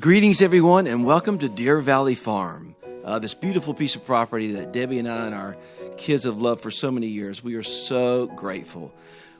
Greetings, everyone, and welcome to Deer Valley Farm, uh, this beautiful piece of property that Debbie and I and our kids have loved for so many years. We are so grateful.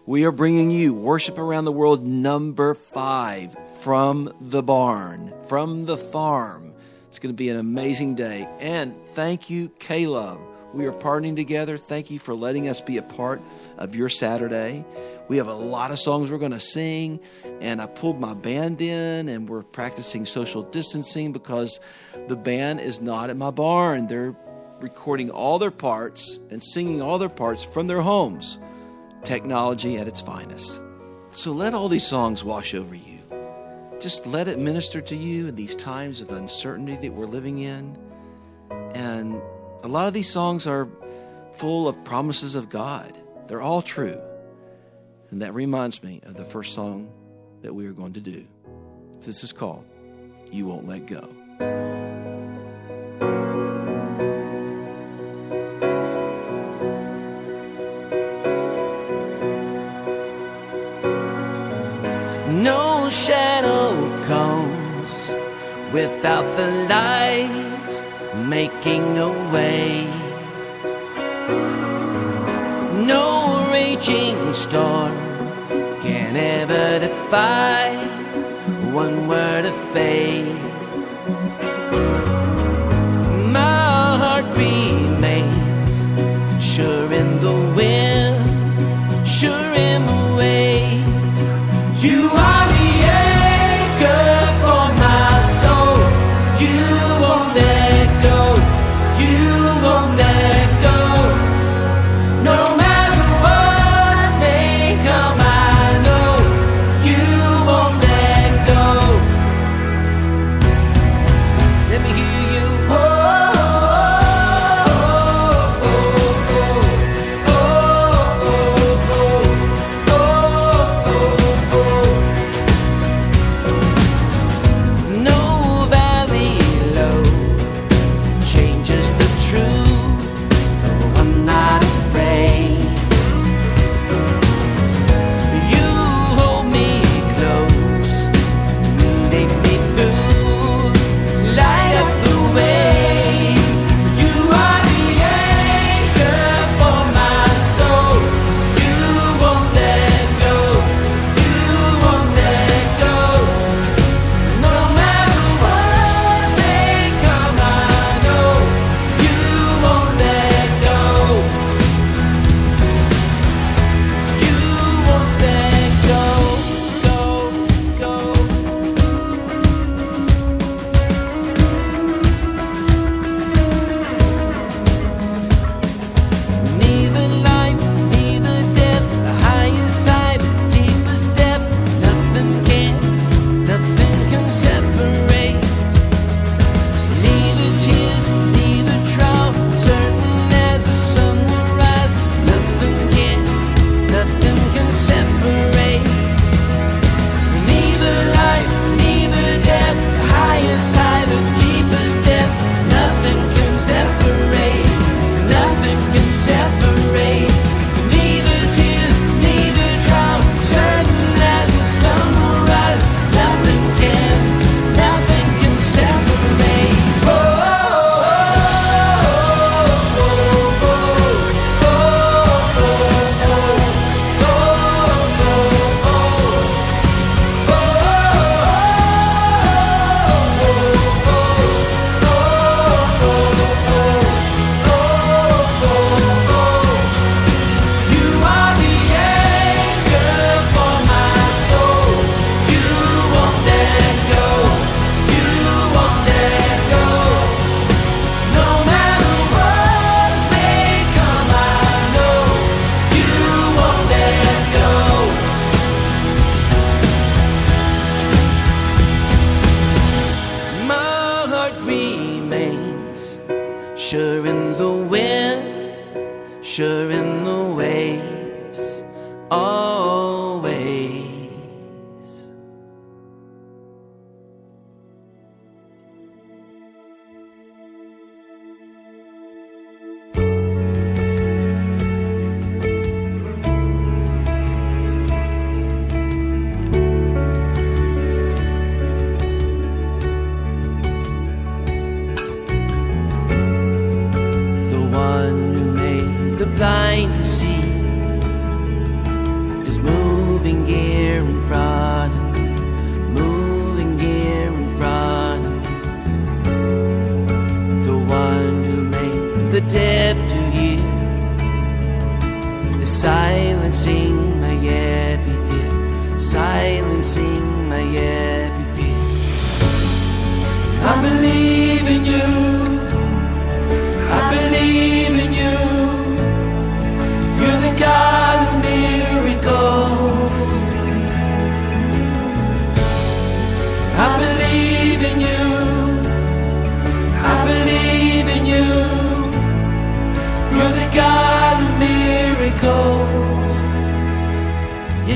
We are bringing you Worship Around the World number five from the barn, from the farm. It's going to be an amazing day. And thank you, Caleb. We are partnering together. Thank you for letting us be a part of your Saturday. We have a lot of songs we're going to sing, and I pulled my band in, and we're practicing social distancing because the band is not at my barn. They're recording all their parts and singing all their parts from their homes. Technology at its finest. So let all these songs wash over you. Just let it minister to you in these times of uncertainty that we're living in. And a lot of these songs are full of promises of God, they're all true. And that reminds me of the first song that we are going to do. This is called You Won't Let Go. No shadow comes without the light making a way. No raging storm can ever defy one word of faith.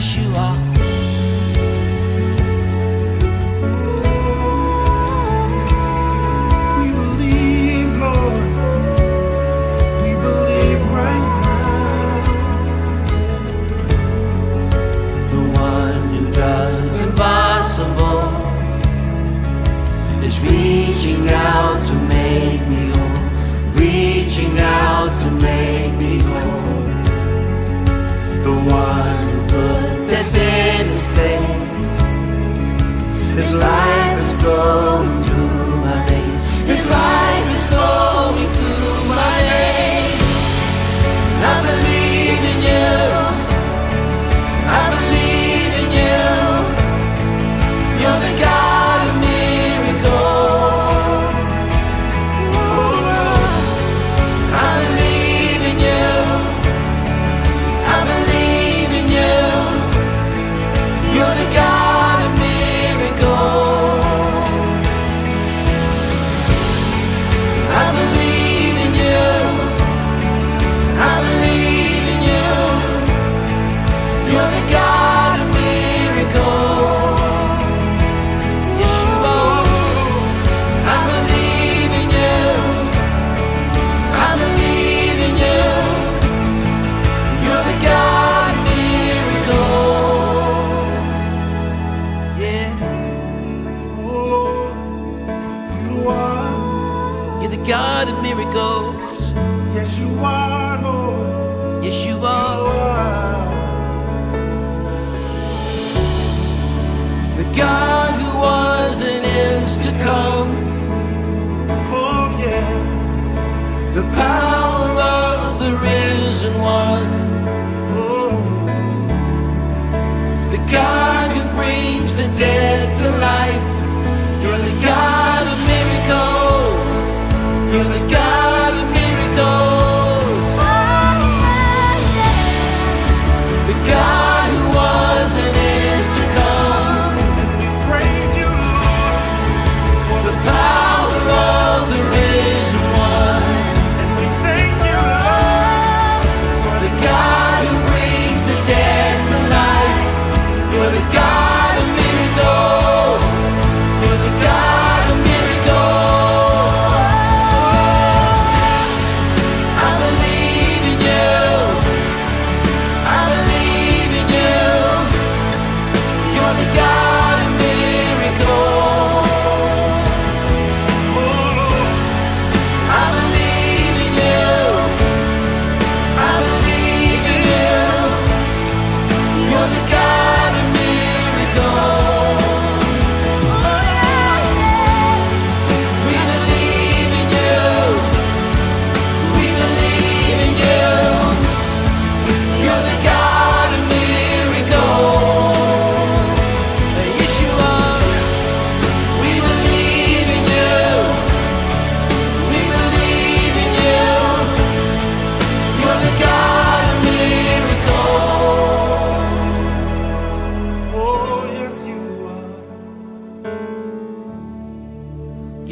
you are.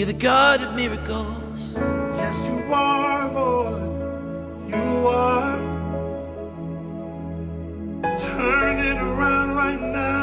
You're the God of miracles. Yes, you are, Lord. You are. Turn it around right now.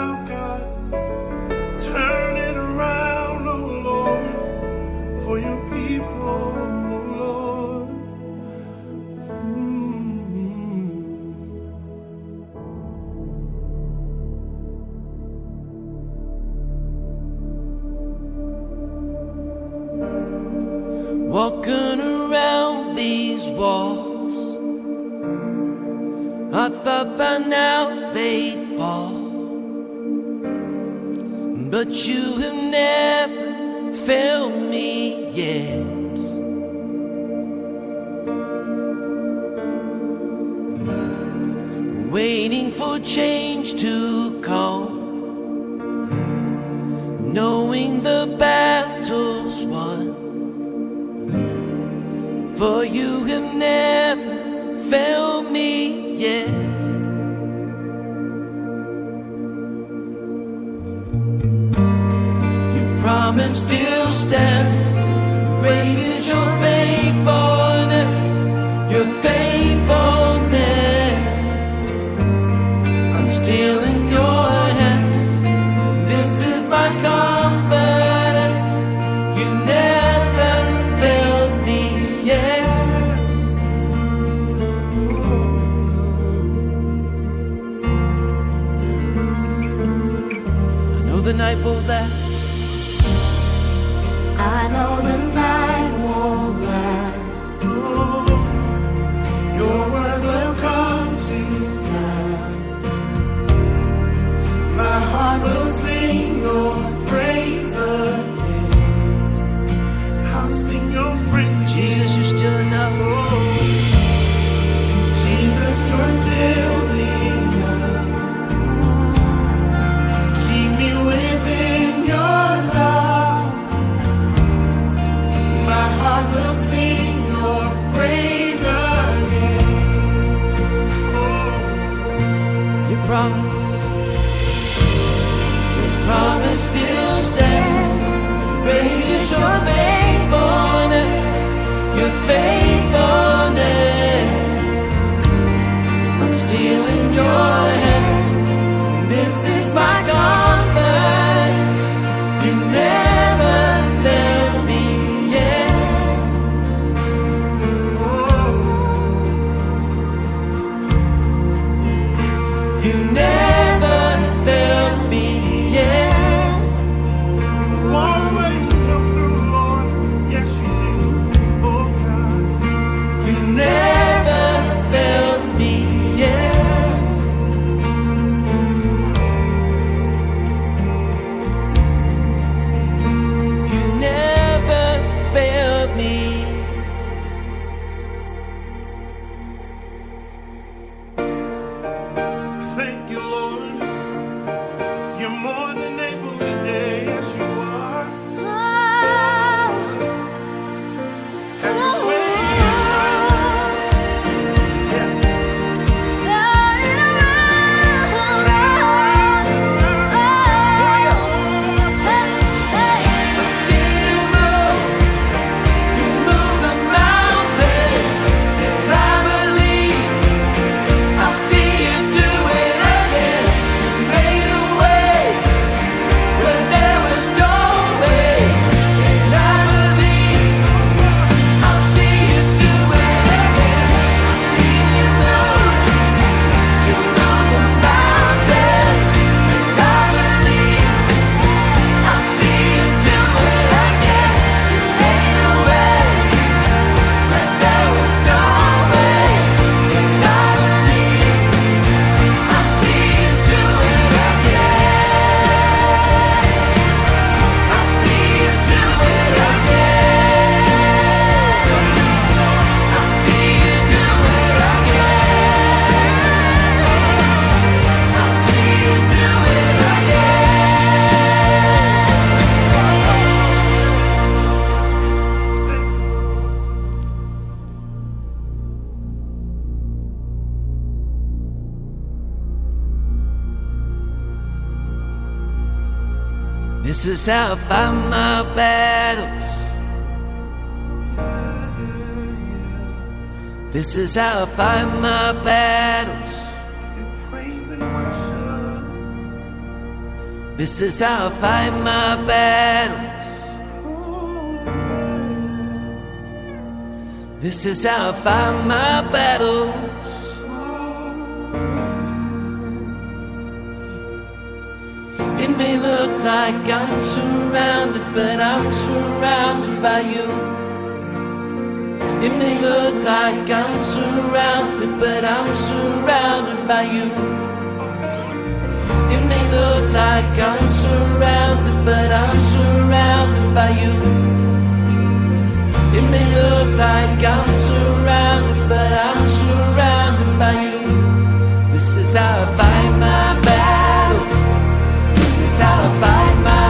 up, up, and now they fall. But you have never failed me yet. Waiting for change to come, knowing the battle's won. For you have never failed me yet. promise still stands. Great is your faithfulness. This is how I fight my battles. This is how I fight my battles. This is how I fight my battles. This is how I fight my battles. like I'm surrounded, but I'm surrounded by you. It may look like I'm surrounded, but I'm surrounded by you. It may look like I'm surrounded, but I'm surrounded by you. It may look like I'm surrounded, but I'm surrounded by you. This is how I fight my battle. I'll find my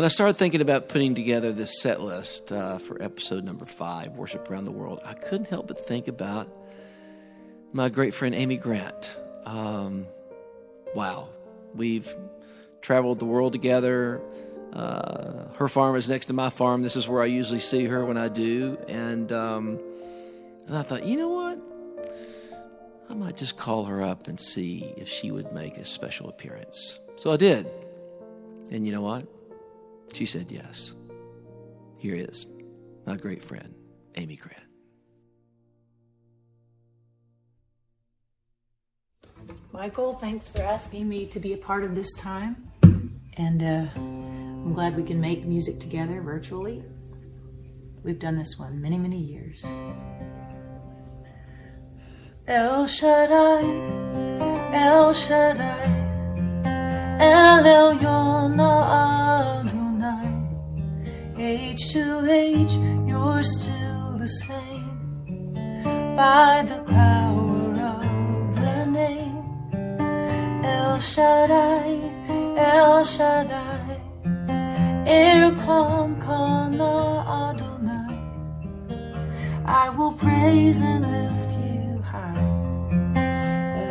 When I started thinking about putting together this set list uh, for episode number five, Worship Around the World, I couldn't help but think about my great friend Amy Grant. Um, wow, we've traveled the world together. Uh, her farm is next to my farm. This is where I usually see her when I do, and um, and I thought, you know what? I might just call her up and see if she would make a special appearance. So I did, and you know what? She said yes. Here is my great friend, Amy Grant. Michael, thanks for asking me to be a part of this time. And uh, I'm glad we can make music together virtually. We've done this one many, many years. El Shaddai, El Shaddai, El Elyon. Age to age, you're still the same. By the power of the name. El Shaddai, El Shaddai, Erkamka na Adonai. I will praise and lift you high,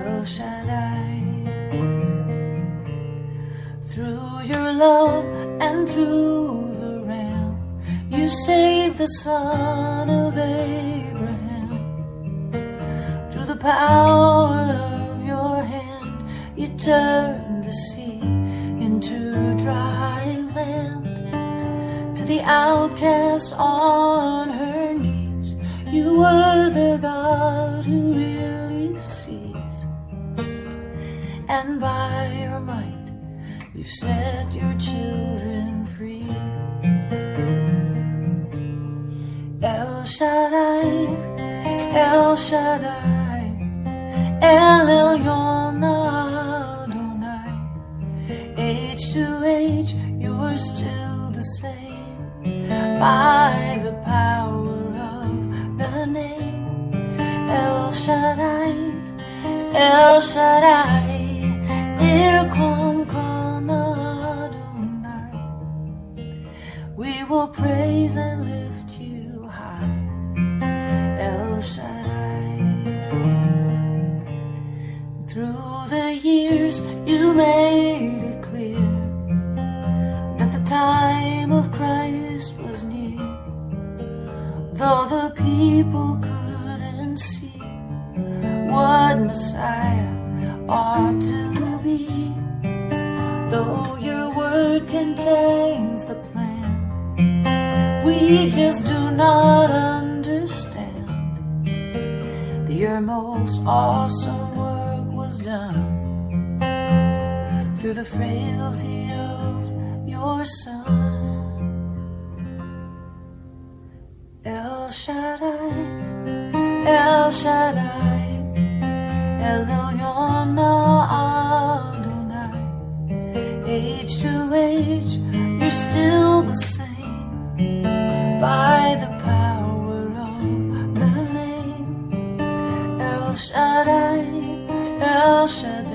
El Shaddai. Through your love and through you saved the son of Abraham. Through the power of Shaddai, El Elyon Adonai. Age to age, you're still the same. By the power of the name, El Shaddai, El Shaddai, Irkom Kon Adonai. We will praise and live. you made it clear that the time of Christ was near, though the people couldn't see what Messiah ought to be, though your word contains the plan, we just do not understand that your most awesome work was done through the frailty of your son. El Shaddai, El Shaddai, El Elyon Adonai, age to age, you're still the same by the power of the name El Shaddai, El Shaddai.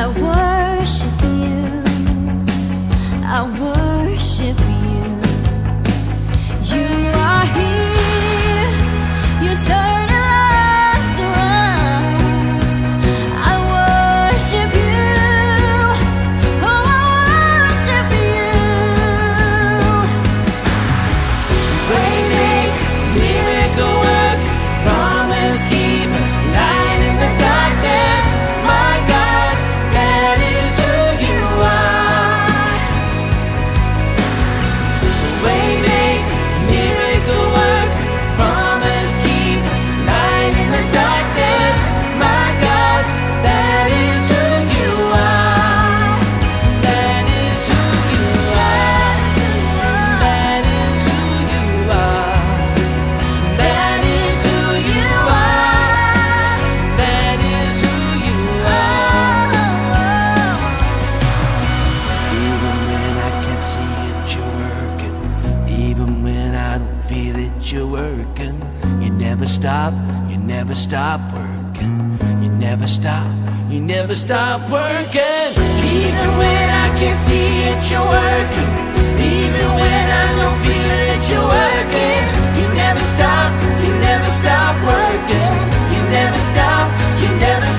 I worship. never stop, you never stop working. Even when I can see it, you're working. Even when I don't feel it, you're working. You never stop, you never stop working. You never stop, you never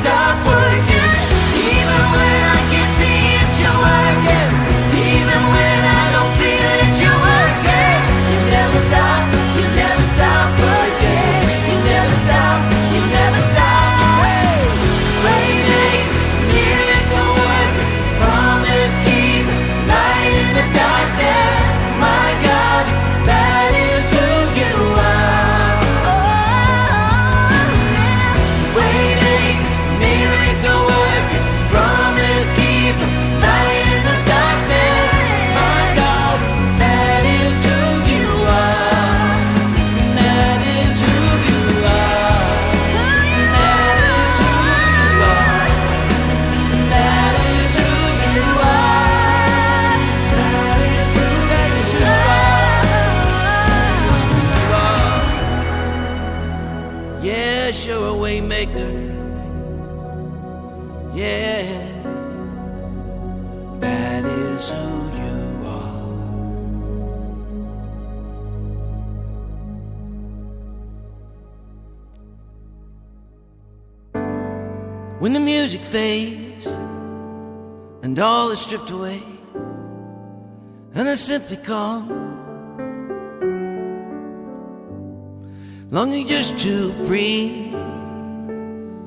you're a waymaker. Yeah, that is who. When the music fades and all is stripped away, and I simply call. Longing just to breathe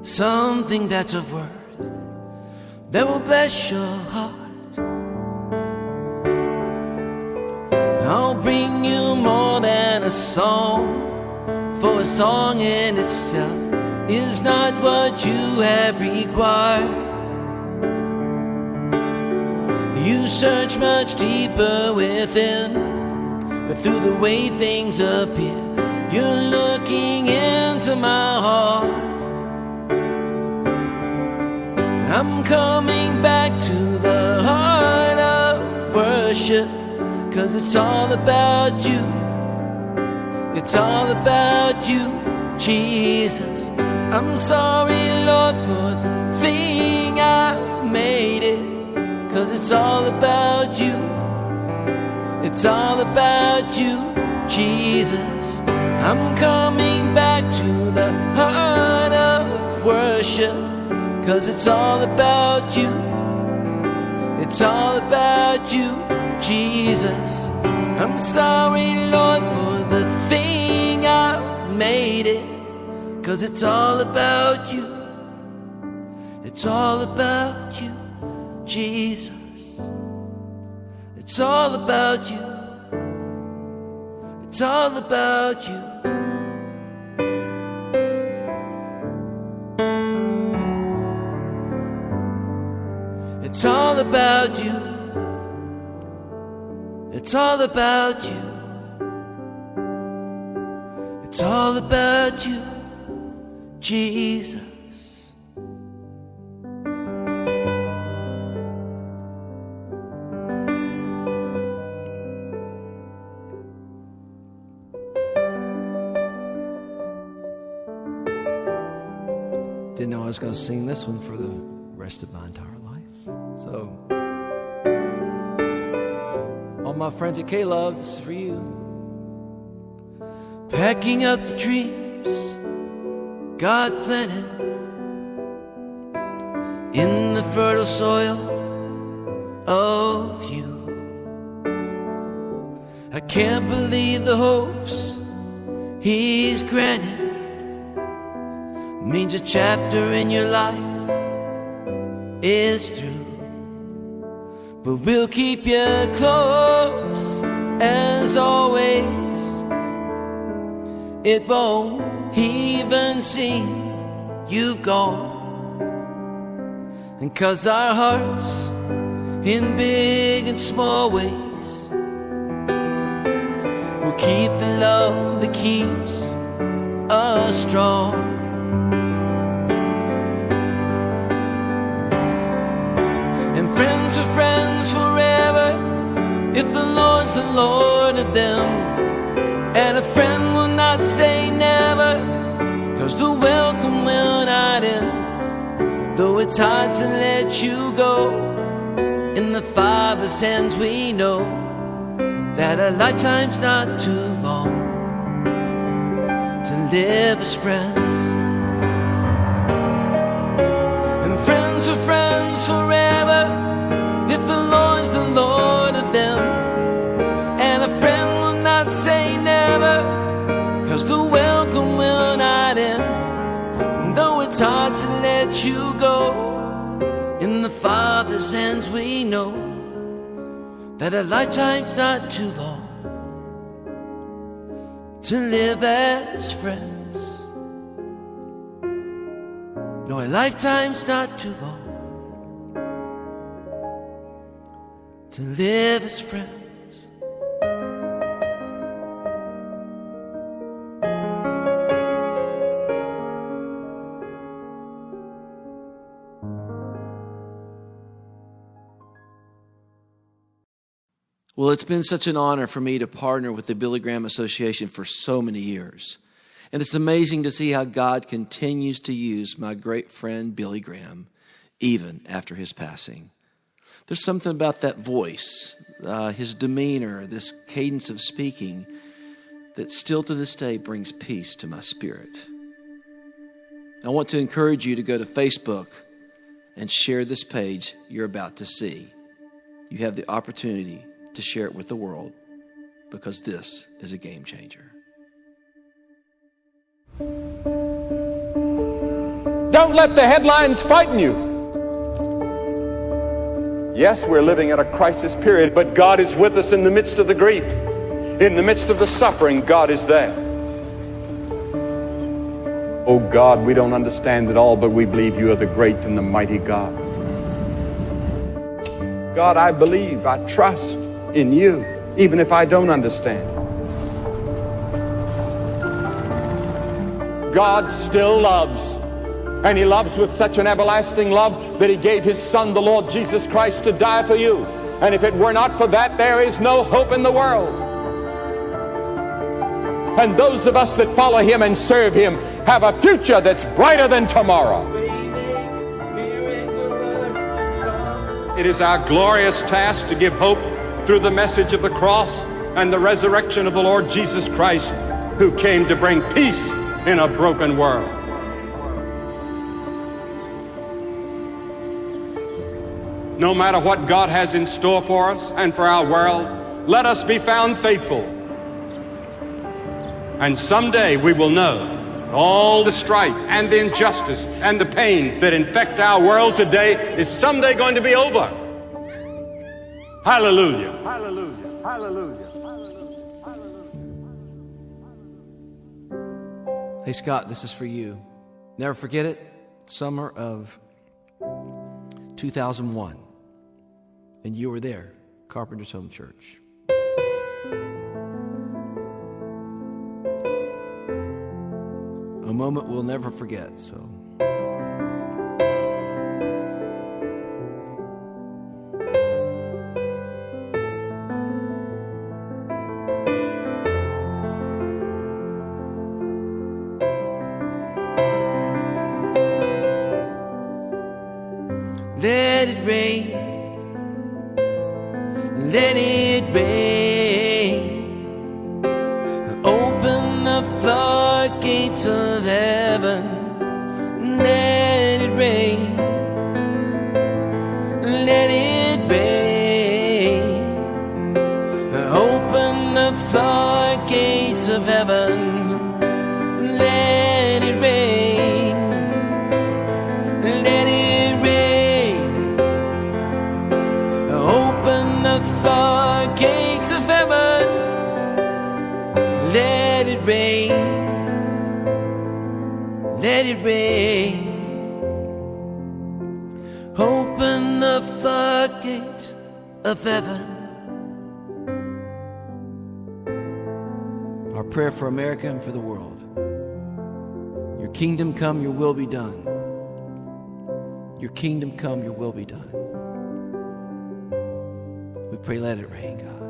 something that's of worth that will bless your heart. I'll bring you more than a song, for a song in itself is not what you have required. You search much deeper within, but through the way things appear, you're looking into my heart. I'm coming back to the heart of worship, cause it's all about you. It's all about you, Jesus. I'm sorry, Lord, for the thing I made it, cause it's all about you. It's all about you, Jesus. I'm coming back to the heart of worship. Cause it's all about you. It's all about you, Jesus. I'm sorry, Lord, for the thing I've made it. Cause it's all about you. It's all about you, Jesus. It's all about you. It's all about you. All about you. It's all about you. It's all about you, Jesus. Didn't know I was going to sing this one for the rest of my entire life. So, all my friends at K Love, this is for you. Packing up the dreams God planted in the fertile soil of you. I can't believe the hopes He's granted means a chapter in your life is through. But we'll keep you close as always. It won't even seem you've gone. And cause our hearts, in big and small ways, will keep the love that keeps us strong. and friends are friends if the Lord's the Lord of them. And a friend will not say never, cause the welcome will not end. Though it's hard to let you go, in the Father's hands we know that a lifetime's not too long to live as friends. Let you go, in the Father's hands we know that a lifetime's not too long to live as friends. No, a lifetime's not too long to live as friends. Well, it's been such an honor for me to partner with the Billy Graham Association for so many years. And it's amazing to see how God continues to use my great friend Billy Graham even after his passing. There's something about that voice, uh, his demeanor, this cadence of speaking that still to this day brings peace to my spirit. I want to encourage you to go to Facebook and share this page you're about to see. You have the opportunity to share it with the world because this is a game changer. Don't let the headlines frighten you. Yes, we're living at a crisis period, but God is with us in the midst of the grief. In the midst of the suffering, God is there. Oh God, we don't understand it all, but we believe you are the great and the mighty God. God, I believe, I trust in you, even if I don't understand. God still loves. And he loves with such an everlasting love that he gave his son, the Lord Jesus Christ, to die for you. And if it were not for that, there is no hope in the world. And those of us that follow him and serve him have a future that's brighter than tomorrow. It is our glorious task to give hope through the message of the cross and the resurrection of the Lord Jesus Christ, who came to bring peace in a broken world. No matter what God has in store for us and for our world, let us be found faithful. And someday we will know all the strife and the injustice and the pain that infect our world today is someday going to be over. Hallelujah. Hallelujah. Hallelujah. Hallelujah. Hey, Scott, this is for you. Never forget it. Summer of 2001. And you were there, Carpenter's Home Church. A moment we'll never forget, so. Kingdom come, your will be done. Your kingdom come, your will be done. We pray, let it rain, God.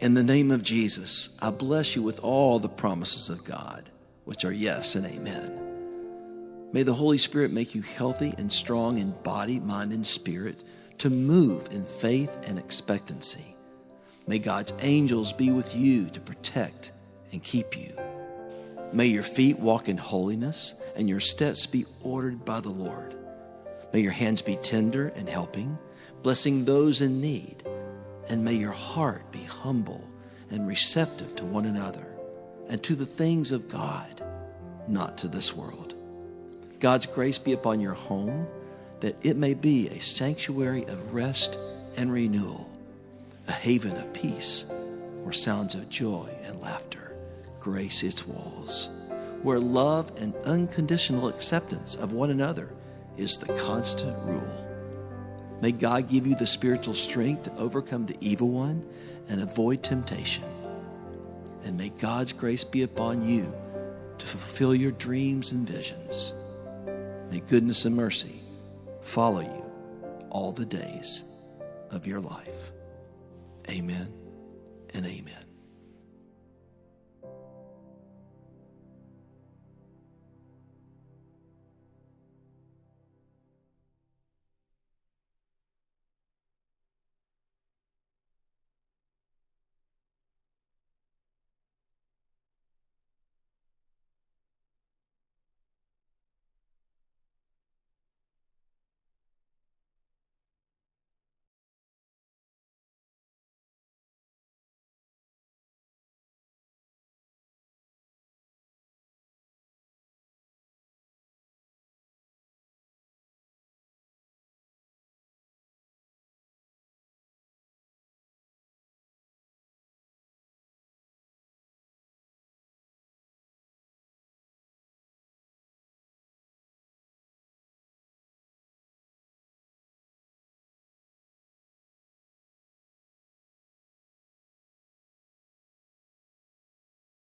In the name of Jesus, I bless you with all the promises of God, which are yes and amen. May the Holy Spirit make you healthy and strong in body, mind, and spirit to move in faith and expectancy. May God's angels be with you to protect and keep you. May your feet walk in holiness and your steps be ordered by the Lord. May your hands be tender and helping, blessing those in need and may your heart be humble and receptive to one another and to the things of God, not to this world. God's grace be upon your home, that it may be a sanctuary of rest and renewal, a haven of peace where sounds of joy and laughter grace its walls, where love and unconditional acceptance of one another is the constant rule. May God give you the spiritual strength to overcome the evil one and avoid temptation. And may God's grace be upon you to fulfill your dreams and visions. May goodness and mercy follow you all the days of your life. Amen.